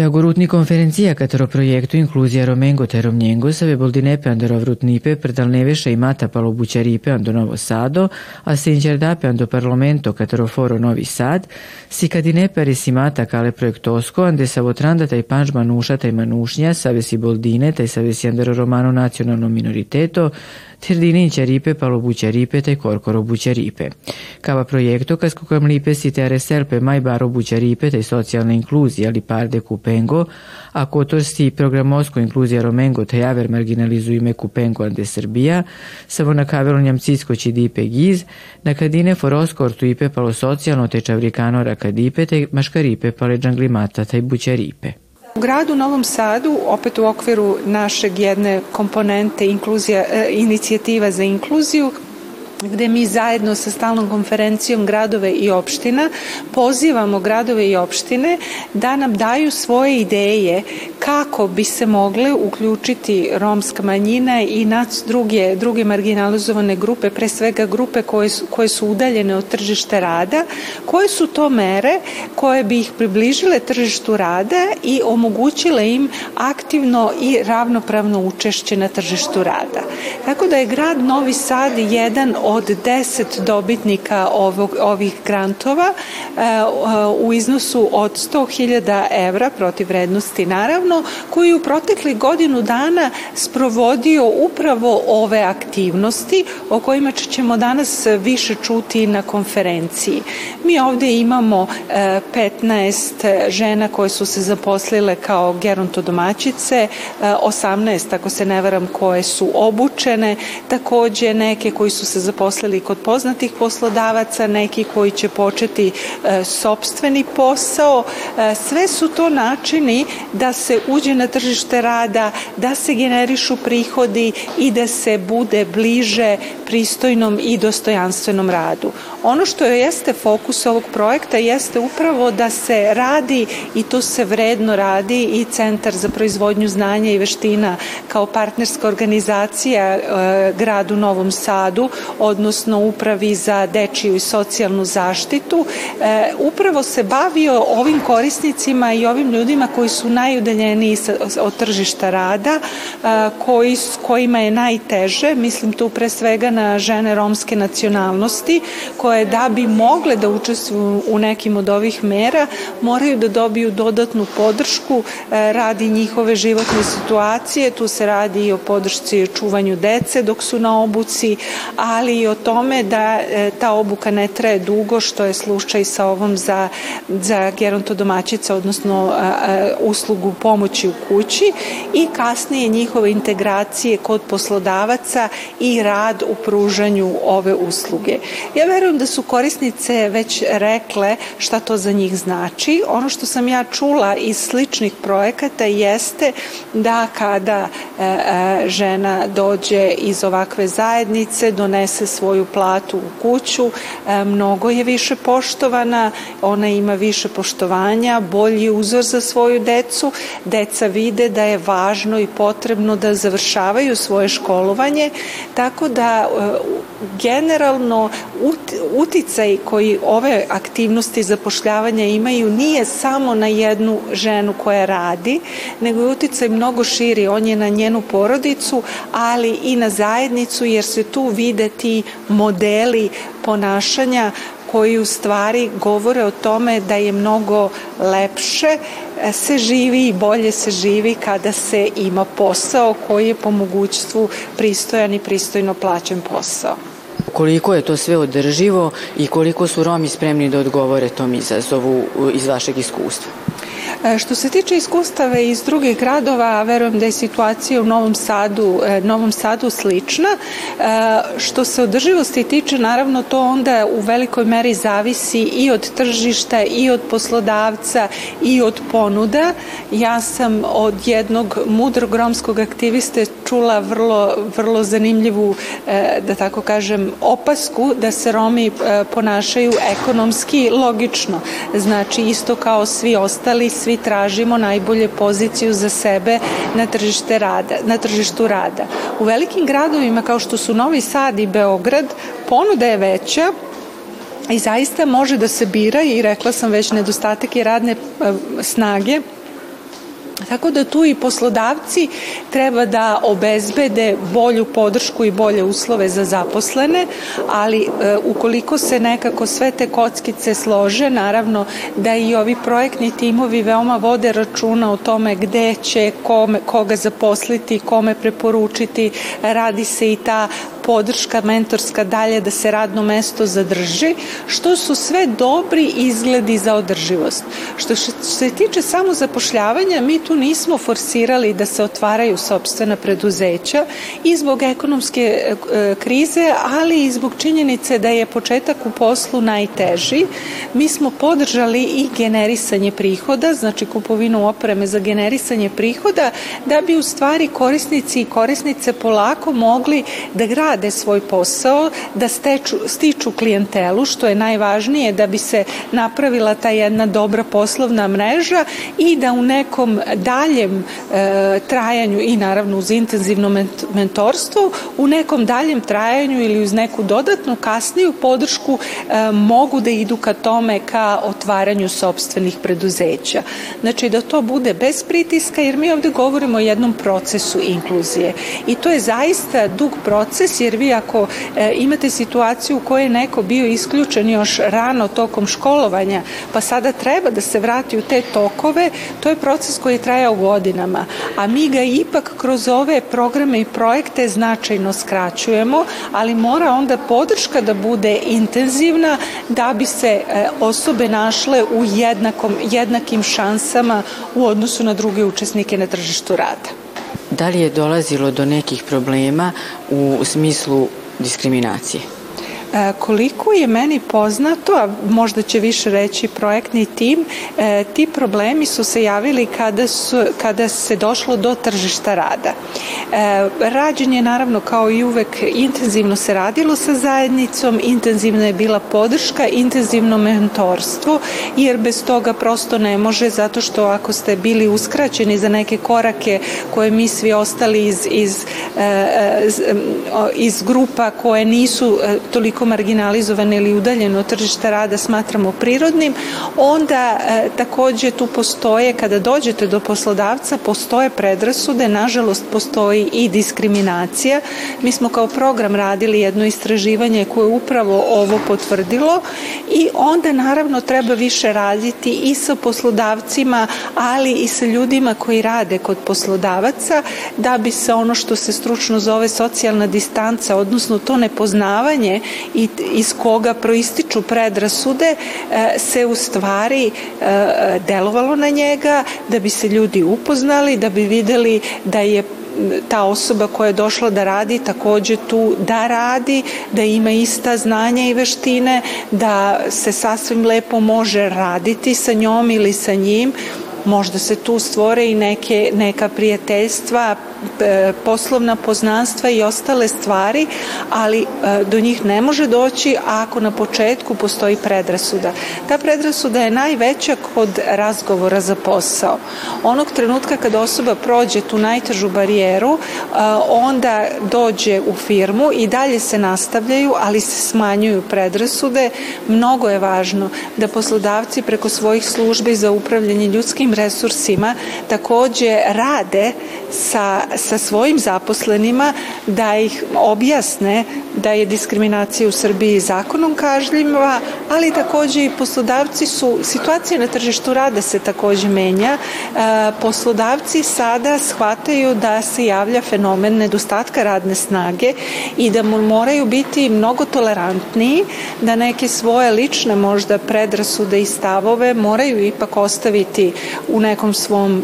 Pe agurutni konferencija katero projektu inkluzija Romengo te Romnjengo save boldinepe ando rovrutnipe i mata palo bućaripe ando Novo Sado, a se inđerdape ando parlamento katero foro Novi Sad, si kadinepe mata kale projektosko ande savotranda taj panč manuša taj manušnja save si boldine taj save si romano nacionalno minoriteto, Tirdinin Ćaripe, Palobu Ćaripe te Korkoro Ćaripe. Kava projekto kasko kam lipe si te serpe mai baro Ćaripe te socijalna inkluzija ali parde kupengo, a kotor si programosko inkluzija romengo te javer marginalizuime kupengo ande Srbija, samo na kavelo njamcisko će dipe giz, na kadine forosko ortuipe palo socijalno te čavrikano rakadipe te maškaripe pale džanglimata te bućaripe. U gradu Novom Sadu, opet u okviru našeg jedne komponente inkluzija, e, inicijativa za inkluziju, gde mi zajedno sa stalnom konferencijom gradove i opština pozivamo gradove i opštine da nam daju svoje ideje kako bi se mogle uključiti romska manjina i nac druge, druge marginalizovane grupe, pre svega grupe koje su, koje su udaljene od tržište rada, koje su to mere koje bi ih približile tržištu rada i omogućile im aktivno i ravnopravno učešće na tržištu rada. Tako da je grad Novi Sad jedan od 10 dobitnika ovog, ovih grantova e, u iznosu od 100.000 evra protiv vrednosti naravno, koji u protekli godinu dana sprovodio upravo ove aktivnosti o kojima ćemo danas više čuti na konferenciji. Mi ovde imamo 15 e, žena koje su se zaposlile kao gerontodomaćice, 18 e, ako se ne varam koje su obučene, takođe neke koji su se zaposlile zaposlili kod poznatih poslodavaca, neki koji će početi e, sobstveni posao. E, sve su to načini da se uđe na tržište rada, da se generišu prihodi i da se bude bliže pristojnom i dostojanstvenom radu. Ono što jeste fokus ovog projekta jeste upravo da se radi i to se vredno radi i Centar za proizvodnju znanja i veština kao partnerska organizacija e, gradu Novom Sadu, odnosno upravi za dečiju i socijalnu zaštitu, e, upravo se bavio ovim korisnicima i ovim ljudima koji su najudaljeniji od tržišta rada, e, koji, kojima je najteže, mislim tu pre svega na žene romske nacionalnosti, koje da bi mogle da učestvuju u nekim od ovih mera, moraju da dobiju dodatnu podršku e, radi njihove životne situacije, tu se radi i o podršci čuvanju dece dok su na obuci, ali i o tome da e, ta obuka ne traje dugo, što je slučaj sa ovom za, za gerontodomaćica, odnosno uslugu pomoći u kući i kasnije njihove integracije kod poslodavaca i rad u pružanju ove usluge. Ja verujem da su korisnice već rekle šta to za njih znači. Ono što sam ja čula iz sličnih projekata jeste da kada žena dođe iz ovakve zajednice, donese svoju platu u kuću, e, mnogo je više poštovana, ona ima više poštovanja, bolji uzor za svoju decu, deca vide da je važno i potrebno da završavaju svoje školovanje, tako da generalno uticaj koji ove aktivnosti zapošljavanja imaju nije samo na jednu ženu koja radi, nego je uticaj mnogo širi. On je na njenu porodicu, ali i na zajednicu, jer se tu vide ti modeli ponašanja koji u stvari govore o tome da je mnogo lepše e, se živi i bolje se živi kada se ima posao koji je po mogućstvu pristojan i pristojno plaćen posao. Koliko je to sve održivo i koliko su Romi spremni da odgovore tom izazovu iz vašeg iskustva? E, što se tiče iskustava iz drugih gradova, verujem da je situacija u Novom Sadu, e, Novom Sadu slična. E, što se održivosti tiče, naravno to onda u velikoj meri zavisi i od tržišta i od poslodavca i od ponuda. Ja sam od jednog mudrog romskog aktiviste čula vrlo, vrlo zanimljivu, da tako kažem, opasku da se Romi ponašaju ekonomski logično. Znači isto kao svi ostali, svi tražimo najbolje poziciju za sebe na, tržište rada, na tržištu rada. U velikim gradovima kao što su Novi Sad i Beograd, ponuda je veća, i zaista može da se bira i rekla sam već nedostatak je radne e, snage Tako da tu i poslodavci treba da obezbede bolju podršku i bolje uslove za zaposlene, ali e, ukoliko se nekako sve te kockice slože, naravno da i ovi projektni timovi veoma vode računa o tome gde će kome, koga zaposliti, kome preporučiti, radi se i ta podrška mentorska dalje da se radno mesto zadrži, što su sve dobri izgledi za održivost. Što se tiče samo zapošljavanja, mi tu nismo forsirali da se otvaraju sobstvena preduzeća i zbog ekonomske e, krize, ali i zbog činjenice da je početak u poslu najteži. Mi smo podržali i generisanje prihoda, znači kupovinu opreme za generisanje prihoda, da bi u stvari korisnici i korisnice polako mogli da grade rade svoj posao, da steču, stiču klijentelu, što je najvažnije da bi se napravila ta jedna dobra poslovna mreža i da u nekom daljem e, trajanju i naravno uz intenzivno mentorstvo, u nekom daljem trajanju ili uz neku dodatnu kasniju podršku e, mogu da idu ka tome ka otvaranju sobstvenih preduzeća. Znači da to bude bez pritiska jer mi ovde govorimo o jednom procesu inkluzije i to je zaista dug proces jer vi ako e, imate situaciju u kojoj je neko bio isključen još rano tokom školovanja, pa sada treba da se vrati u te tokove, to je proces koji je trajao godinama, a mi ga ipak kroz ove programe i projekte značajno skraćujemo, ali mora onda podrška da bude intenzivna da bi se e, osobe našle u jednakom, jednakim šansama u odnosu na druge učesnike na tržištu rada. Da li je dolazilo do nekih problema u smislu diskriminacije? E, koliko je meni poznato, a možda će više reći projektni tim, e, ti problemi su se javili kada, su, kada se došlo do tržišta rada. E, rađen je naravno kao i uvek intenzivno se radilo sa zajednicom, intenzivna je bila podrška, intenzivno mentorstvo, jer bez toga prosto ne može, zato što ako ste bili uskraćeni za neke korake koje mi svi ostali iz, iz, iz grupa koje nisu toliko toliko marginalizovane ili udaljene od tržišta rada smatramo prirodnim, onda e, takođe tu postoje, kada dođete do poslodavca, postoje predrasude, nažalost postoji i diskriminacija. Mi smo kao program radili jedno istraživanje koje upravo ovo potvrdilo i onda naravno treba više raditi i sa poslodavcima, ali i sa ljudima koji rade kod poslodavaca da bi se ono što se stručno zove socijalna distanca, odnosno to nepoznavanje i iz koga proističu predrasude e, se u stvari e, delovalo na njega da bi se ljudi upoznali, da bi videli da je ta osoba koja je došla da radi takođe tu da radi, da ima ista znanja i veštine, da se sasvim lepo može raditi sa njom ili sa njim, možda se tu stvore i neke, neka prijateljstva, E, poslovna poznanstva i ostale stvari, ali e, do njih ne može doći ako na početku postoji predrasuda. Ta predrasuda je najveća kod razgovora za posao. Onog trenutka kad osoba prođe tu najtežu barijeru, e, onda dođe u firmu i dalje se nastavljaju, ali se smanjuju predrasude. Mnogo je važno da poslodavci preko svojih službi za upravljanje ljudskim resursima takođe rade sa sa svojim zaposlenima da ih objasne da je diskriminacija u Srbiji zakonom kažljiva, ali takođe i poslodavci su, situacija na tržištu rada se takođe menja, e, poslodavci sada shvataju da se javlja fenomen nedostatka radne snage i da moraju biti mnogo tolerantniji, da neke svoje lične možda predrasude i stavove moraju ipak ostaviti u nekom svom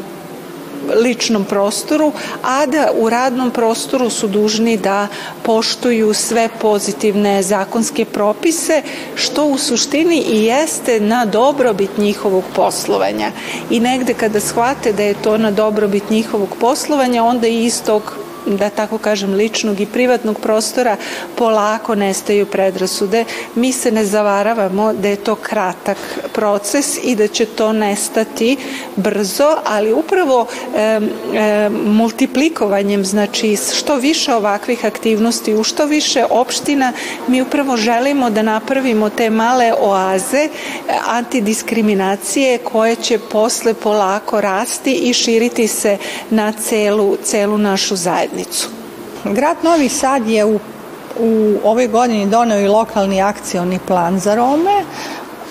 ličnom prostoru, a da u radnom prostoru su dužni da poštuju sve pozitivne zakonske propise, što u suštini i jeste na dobrobit njihovog poslovanja. I negde kada shvate da je to na dobrobit njihovog poslovanja, onda i iz tog da tako kažem, ličnog i privatnog prostora polako nestaju predrasude. Mi se ne zavaravamo da je to kratak proces i da će to nestati brzo, ali upravo e, e, multiplikovanjem, znači što više ovakvih aktivnosti u što više opština, mi upravo želimo da napravimo te male oaze e, antidiskriminacije koje će posle polako rasti i širiti se na celu, celu našu zajednicu. Grad Novi Sad je u u ovoj godini doneo i lokalni akcioni plan za Rome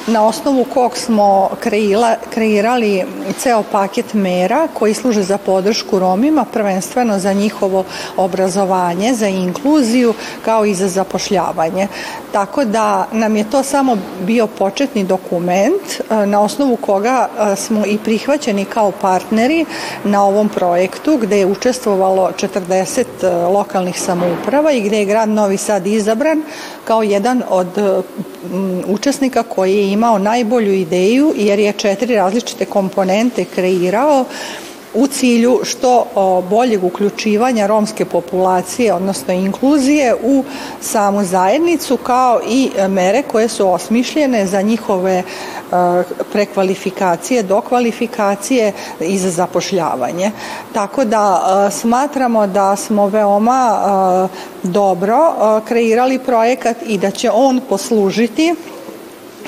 na osnovu kog smo kreila, kreirali ceo paket mera koji služe za podršku Romima, prvenstveno za njihovo obrazovanje, za inkluziju, kao i za zapošljavanje. Tako da nam je to samo bio početni dokument e, na osnovu koga e, smo i prihvaćeni kao partneri na ovom projektu gde je učestvovalo 40 e, lokalnih samouprava i gde je grad Novi Sad izabran kao jedan od učesnika koji je imao najbolju ideju jer je četiri različite komponente kreirao u cilju što boljeg uključivanja romske populacije, odnosno inkluzije u samu zajednicu, kao i mere koje su osmišljene za njihove e, prekvalifikacije, dokvalifikacije i za zapošljavanje. Tako da e, smatramo da smo veoma e, dobro kreirali projekat i da će on poslužiti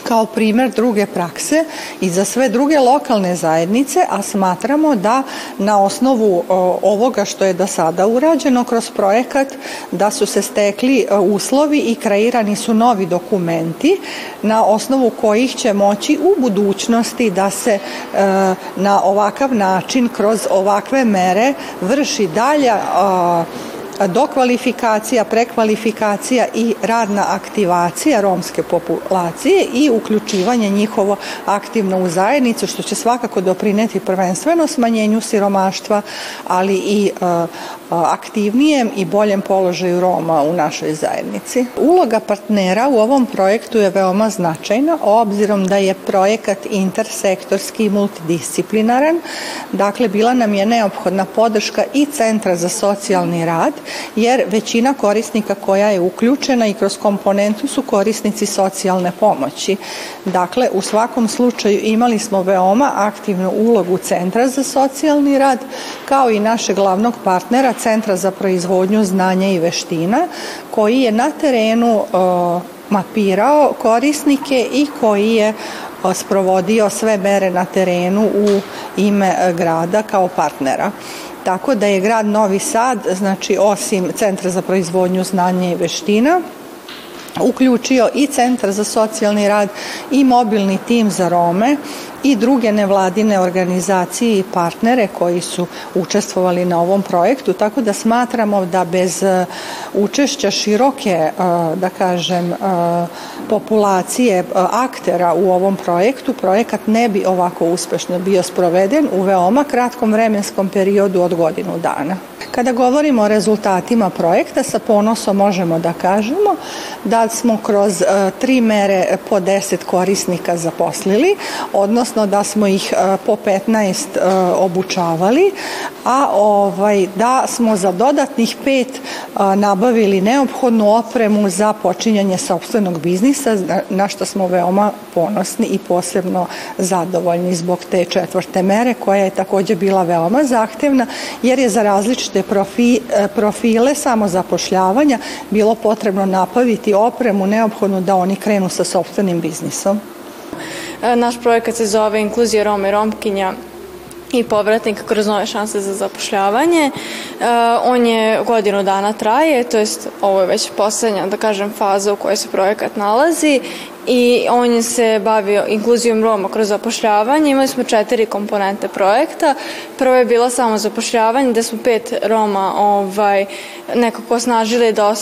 kao primer druge prakse i za sve druge lokalne zajednice, a smatramo da na osnovu ovoga što je do sada urađeno kroz projekat, da su se stekli e, uslovi i kreirani su novi dokumenti na osnovu kojih će moći u budućnosti da se e, na ovakav način kroz ovakve mere vrši dalja dokvalifikacija, prekvalifikacija i radna aktivacija romske populacije i uključivanje njihovo aktivno u zajednicu, što će svakako doprineti prvenstveno smanjenju siromaštva, ali i aktivnijem i boljem položaju Roma u našoj zajednici. Uloga partnera u ovom projektu je veoma značajna, obzirom da je projekat intersektorski i multidisciplinaran. Dakle, bila nam je neophodna podrška i Centra za socijalni rad, jer većina korisnika koja je uključena i kroz komponentu su korisnici socijalne pomoći. Dakle, u svakom slučaju imali smo veoma aktivnu ulogu Centra za socijalni rad, kao i našeg glavnog partnera Centra za proizvodnju znanja i veština, koji je na terenu mapirao korisnike i koji je sprovodio sve mere na terenu u ime grada kao partnera. Tako da je grad Novi Sad, znači osim Centra za proizvodnju znanja i veština, uključio i Centar za socijalni rad i mobilni tim za Rome i druge nevladine organizacije i partnere koji su učestvovali na ovom projektu, tako da smatramo da bez e, učešća široke, e, da kažem, e, populacije aktera u ovom projektu, projekat ne bi ovako uspešno bio sproveden u veoma kratkom vremenskom periodu od godinu dana. Kada govorimo o rezultatima projekta, sa ponosom možemo da kažemo da smo kroz tri mere po 10 korisnika zaposlili, odnosno odnosno da smo ih e, po 15 e, obučavali, a ovaj, da smo za dodatnih pet e, nabavili neophodnu opremu za počinjanje sobstvenog biznisa, na što smo veoma ponosni i posebno zadovoljni zbog te četvrte mere, koja je takođe bila veoma zahtevna, jer je za različite profi, profile samozapošljavanja bilo potrebno napaviti opremu neophodnu da oni krenu sa sobstvenim biznisom. E, naš projekat se zove Inkluzija Roma i Romkinja i povratnik kroz nove šanse za zapošljavanje. E, on je godinu dana traje, to jest ovo je već poslednja, da kažem, faza u kojoj se projekat nalazi i on je se bavio inkluzijom Roma kroz zapošljavanje. Imali smo četiri komponente projekta. Prvo je bila samo zapošljavanje, gde smo pet Roma ovaj, nekako osnažili da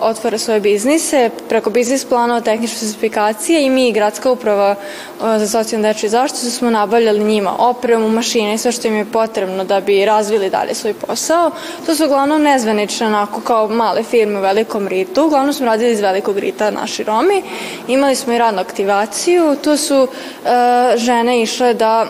otvore svoje biznise preko biznis planova, tehničke specifikacije i mi, gradska uprava za socijalnu dečju zaštitu, smo nabavljali njima opremu, mašine i sve što im je potrebno da bi razvili dalje svoj posao. To su uglavnom nezvanične, onako kao male firme u velikom ritu. Uglavnom smo radili iz velikog rita naši Romi. Imali smo i radnu aktivaciju. Tu su uh, žene išle da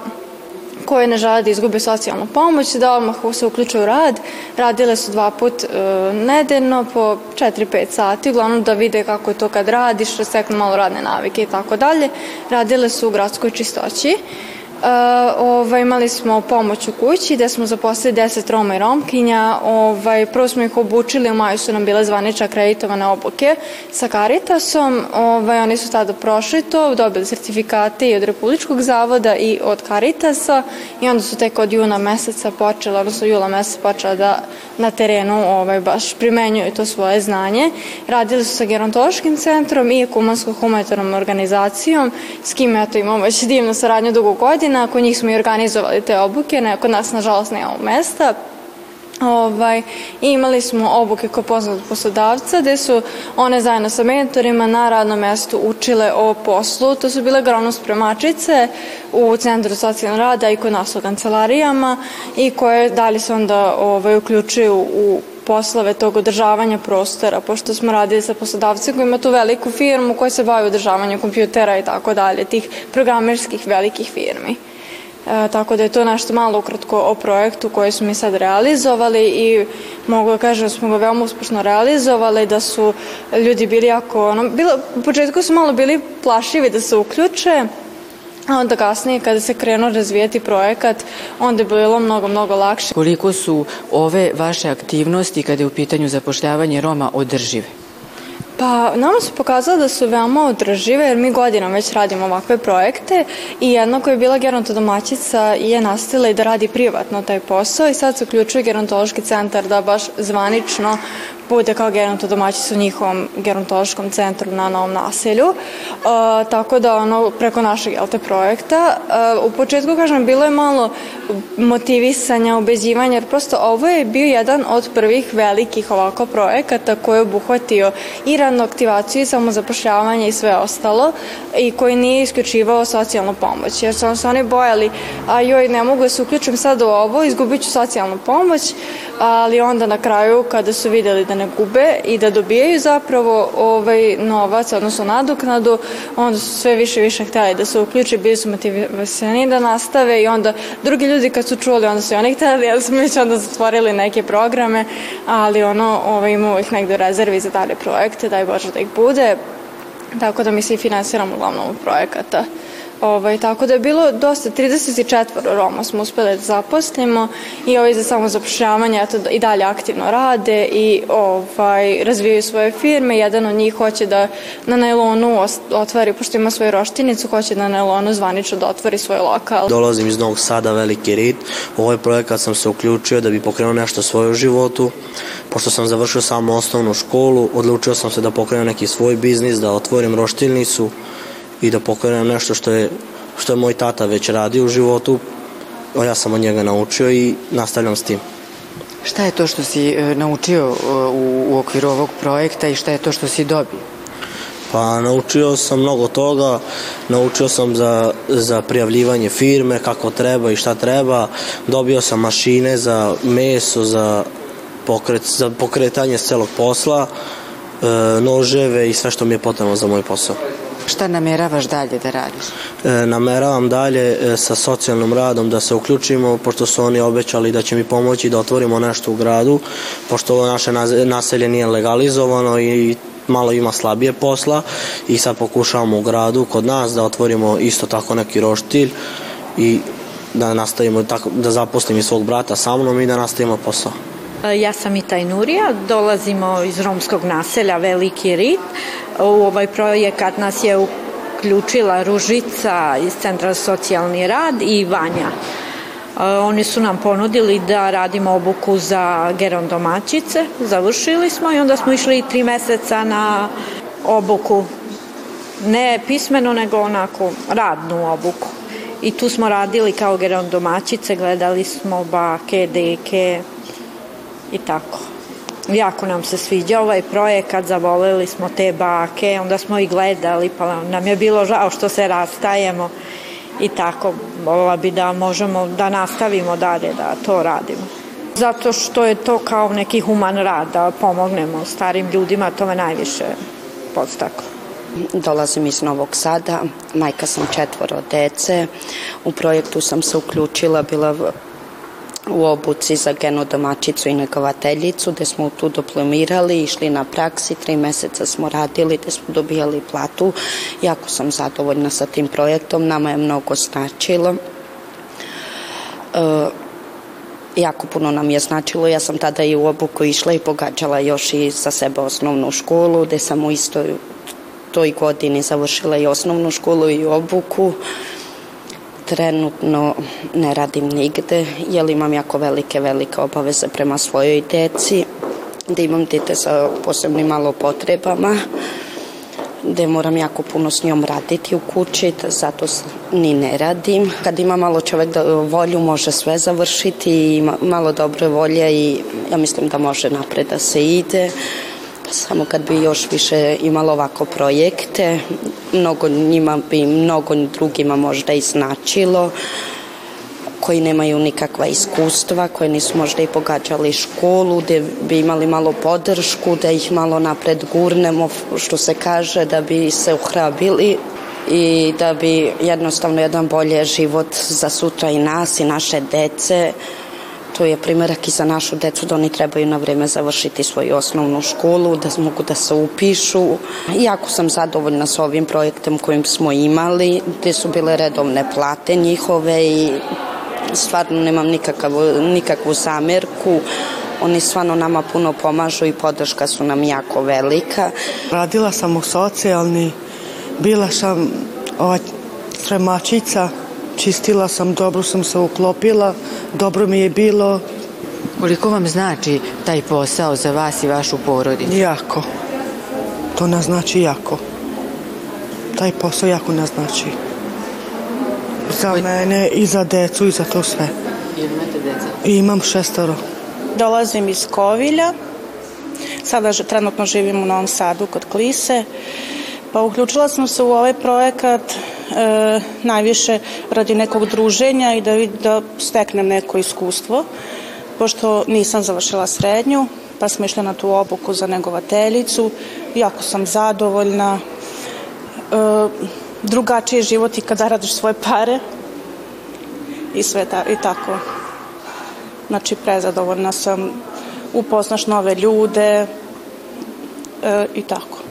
koje ne žele da izgube socijalnu pomoć, da odmah se uključe u rad. Radile su dva put e, nedeljno po 4-5 sati, uglavnom da vide kako je to kad radiš, da steknu malo radne navike i tako dalje. Radile su u gradskoj čistoći. Uh, ovaj, imali smo pomoć u kući gde smo zaposlili 10 Roma i Romkinja. Ovaj, prvo smo ih obučili, u maju su nam bile zvanične akreditovane obuke sa Caritasom. Ovaj, oni su tada prošli to, dobili sertifikate i od Republičkog zavoda i od Caritasa i onda su tek od juna meseca počela, odnosno jula meseca počela da na terenu ovaj, baš primenjuju to svoje znanje. Radili su sa gerontološkim centrom i ekumansko-humanitarnom organizacijom s kim eto, imamo već divnu saradnju dugo godina. Kod njih smo i organizovali te obuke, ne, kod nas nažalost nemamo mesta. Ovaj, I imali smo obuke kod poznatog poslodavca gde su one zajedno sa mentorima na radnom mestu učile o poslu. To su bile glavno spremačice u Centru socijalnog rada i kod nas u kancelarijama i koje dalje se onda ovaj, uključuju u poslove tog održavanja prostora, pošto smo radili sa poslodavcem koji ima tu veliku firmu koja se bavi održavanjem kompjutera i tako dalje, tih programerskih velikih firmi. E, tako da je to nešto malo ukratko o projektu koji smo mi sad realizovali i mogu da kažem da smo ga veoma uspešno realizovali, da su ljudi bili jako, ono, bilo, u početku su malo bili plašivi da se uključe, a onda kasnije kada se krenuo razvijati projekat, onda je bilo mnogo, mnogo lakše. Koliko su ove vaše aktivnosti kada je u pitanju zapošljavanje Roma održive? Pa, nama se pokazalo da su veoma održive, jer mi godinom već radimo ovakve projekte i jedna koja je bila gerontodomaćica je nastavila i da radi privatno taj posao i sad se uključuje gerontološki centar da baš zvanično bude kao gerontodomaćica u njihovom gerontološkom centru na novom naselju. Uh, tako da ono preko našeg te projekta uh, u početku kažem bilo je malo motivisanja, ubeđivanja jer prosto ovo je bio jedan od prvih velikih ovako projekata koji je obuhvatio i radnu aktivaciju i samozapošljavanje i sve ostalo i koji nije isključivao socijalnu pomoć jer su se oni bojali a joj ne mogu da se uključim sad u ovo izgubit ću socijalnu pomoć ali onda na kraju kada su videli da ne gube i da dobijaju zapravo ovaj novac, odnosno nadoknadu, onda su sve više i više hteli da se uključe, bili su motivisani da nastave i onda drugi ljudi kad su čuli, onda su i oni hteli, jer smo već onda zatvorili neke programe, ali ono, ovaj, imamo ih negde rezervi za dalje projekte, daj Bože da ih bude, tako da mi se i finansiramo uglavnom projekata. Ovaj, tako da je bilo dosta, 34 Roma smo uspeli da zaposlimo i ovi za samo zapošljavanje eto, i dalje aktivno rade i ovaj, razvijaju svoje firme. Jedan od njih hoće da na nailonu otvori, pošto ima svoju roštinicu, hoće da na nailonu zvanično da otvori svoj lokal. Dolazim iz Novog Sada, Veliki Rit. U ovaj projekat sam se uključio da bi pokrenuo nešto svoje u životu. Pošto sam završio samo osnovnu školu, odlučio sam se da pokrenem neki svoj biznis, da otvorim roštilnicu i da pokrenem nešto što je, što je moj tata već radio u životu, a ja sam od njega naučio i nastavljam s tim. Šta je to što si e, naučio e, u, u okviru ovog projekta i šta je to što si dobio? Pa naučio sam mnogo toga, naučio sam za, za prijavljivanje firme, kako treba i šta treba, dobio sam mašine za meso, za, pokret, za pokretanje celog posla, e, noževe i sve što mi je potrebno za moj posao. Šta nameravaš dalje da radiš? E, nameravam dalje e, sa socijalnom radom da se uključimo, pošto su oni obećali da će mi pomoći da otvorimo nešto u gradu, pošto ovo naše naselje nije legalizovano i malo ima slabije posla i sad pokušavamo u gradu kod nas da otvorimo isto tako neki roštilj i da nastavimo tako, da zaposlim i svog brata sa mnom i da nastavimo posao. E, ja sam Ita Nurija, dolazimo iz romskog naselja Veliki Rit. U ovaj projekat nas je uključila Ružica iz Centra socijalni rad i Vanja. E, oni su nam ponudili da radimo obuku za gerondomaćice, završili smo i onda smo išli tri meseca na obuku, ne pismeno nego onako radnu obuku. I tu smo radili kao gerondomaćice, gledali smo bake, deke, i tako. Jako nam se sviđa ovaj projekat, zavoleli smo te bake, onda smo i gledali, pa nam je bilo žao što se rastajemo i tako. Volila bi da možemo da nastavimo dalje da to radimo. Zato što je to kao neki human rad, da pomognemo starim ljudima, to me najviše podstaklo. Dolazim iz Novog Sada, majka sam četvoro dece. U projektu sam se uključila, bila u obuci za genodomačicu i negovateljicu, gde smo tu diplomirali, išli na praksi, tri meseca smo radili, gde smo dobijali platu. Jako sam zadovoljna sa tim projektom, nama je mnogo značilo. E, jako puno nam je značilo. Ja sam tada i u obuku išla i pogađala još i za sebe osnovnu školu, gde sam u istoj toj godini završila i osnovnu školu i obuku. Trenutno ne radim nigde, jer imam jako velike, velike obaveze prema svojoj deci, da imam dete sa posebnim malo potrebama gde moram jako puno s njom raditi u kući, da zato ni ne radim. Kad ima malo čovek da volju, može sve završiti i malo dobre volje i ja mislim da može napred da se ide. Samo kad bi još više imalo ovako projekte, mnogo njima bi mnogo drugima možda i značilo koji nemaju nikakva iskustva, koji nisu možda i pogađali školu, gde bi imali malo podršku, da ih malo napred gurnemo, što se kaže, da bi se uhrabili i da bi jednostavno jedan bolje život za sutra i nas i naše dece To je primjerak i za našu decu da oni trebaju na vreme završiti svoju osnovnu školu, da mogu da se upišu. Jako sam zadovoljna sa ovim projektom kojim smo imali, gde su bile redovne plate njihove i stvarno nemam nikakav, nikakvu zamerku. Oni stvarno nama puno pomažu i podrška su nam jako velika. Radila sam u socijalni, bila sam ova tremačica, čistila sam, dobro sam se uklopila, dobro mi je bilo. Koliko vam znači taj posao za vas i vašu porodicu? Jako. To nas znači jako. Taj posao jako nas znači. Za Koji... mene i za decu i za to sve. I imate deca? I imam šestoro. Dolazim iz Kovilja. Sada trenutno živim u Novom Sadu kod Klise. Pa uključila sam se u ovaj projekat e, najviše radi nekog druženja i da, da steknem neko iskustvo, pošto nisam završila srednju, pa smo išli na tu obuku za negovateljicu, jako sam zadovoljna, e, drugačiji život i kada radiš svoje pare i sve ta, i tako. Znači, prezadovoljna sam, upoznaš nove ljude e, i tako.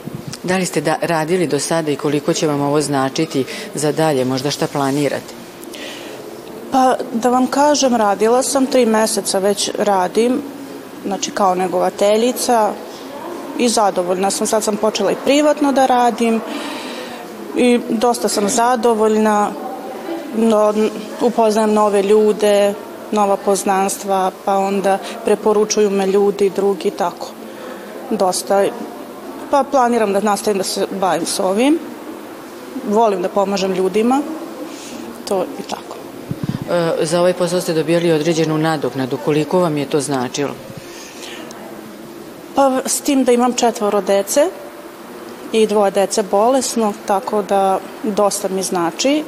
Da li ste da, radili do sada i koliko će vam ovo značiti za dalje, možda šta planirate? Pa da vam kažem, radila sam, tri meseca već radim, znači kao negovateljica i zadovoljna sam. Sad sam počela i privatno da radim i dosta sam zadovoljna, no, upoznajem nove ljude, nova poznanstva, pa onda preporučuju me ljudi, drugi, tako. Dosta Pa planiram da nastavim da se bavim s ovim. Volim da pomažem ljudima. To i tako. E, za ovaj posao ste dobijali određenu nadoknadu. Koliko vam je to značilo? Pa s tim da imam četvoro dece i dvoje dece bolesno, tako da dosta mi znači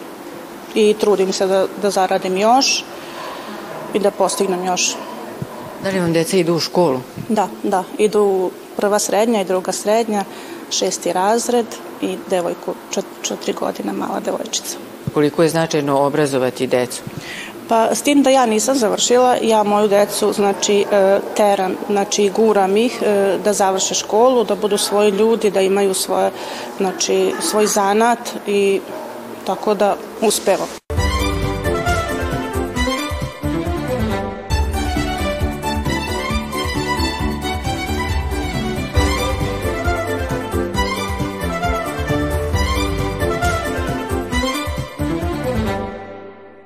i trudim se da, da zaradim još i da postignem još. Da li vam deca idu u školu? Da, da, idu prva srednja i druga srednja, šesti razred i devojku četiri godine, mala devojčica. Koliko je značajno obrazovati decu? Pa s tim da ja nisam završila, ja moju decu znači e, teram, znači guram ih e, da završe školu, da budu svoji ljudi, da imaju svoje, znači svoj zanat i tako da uspevam.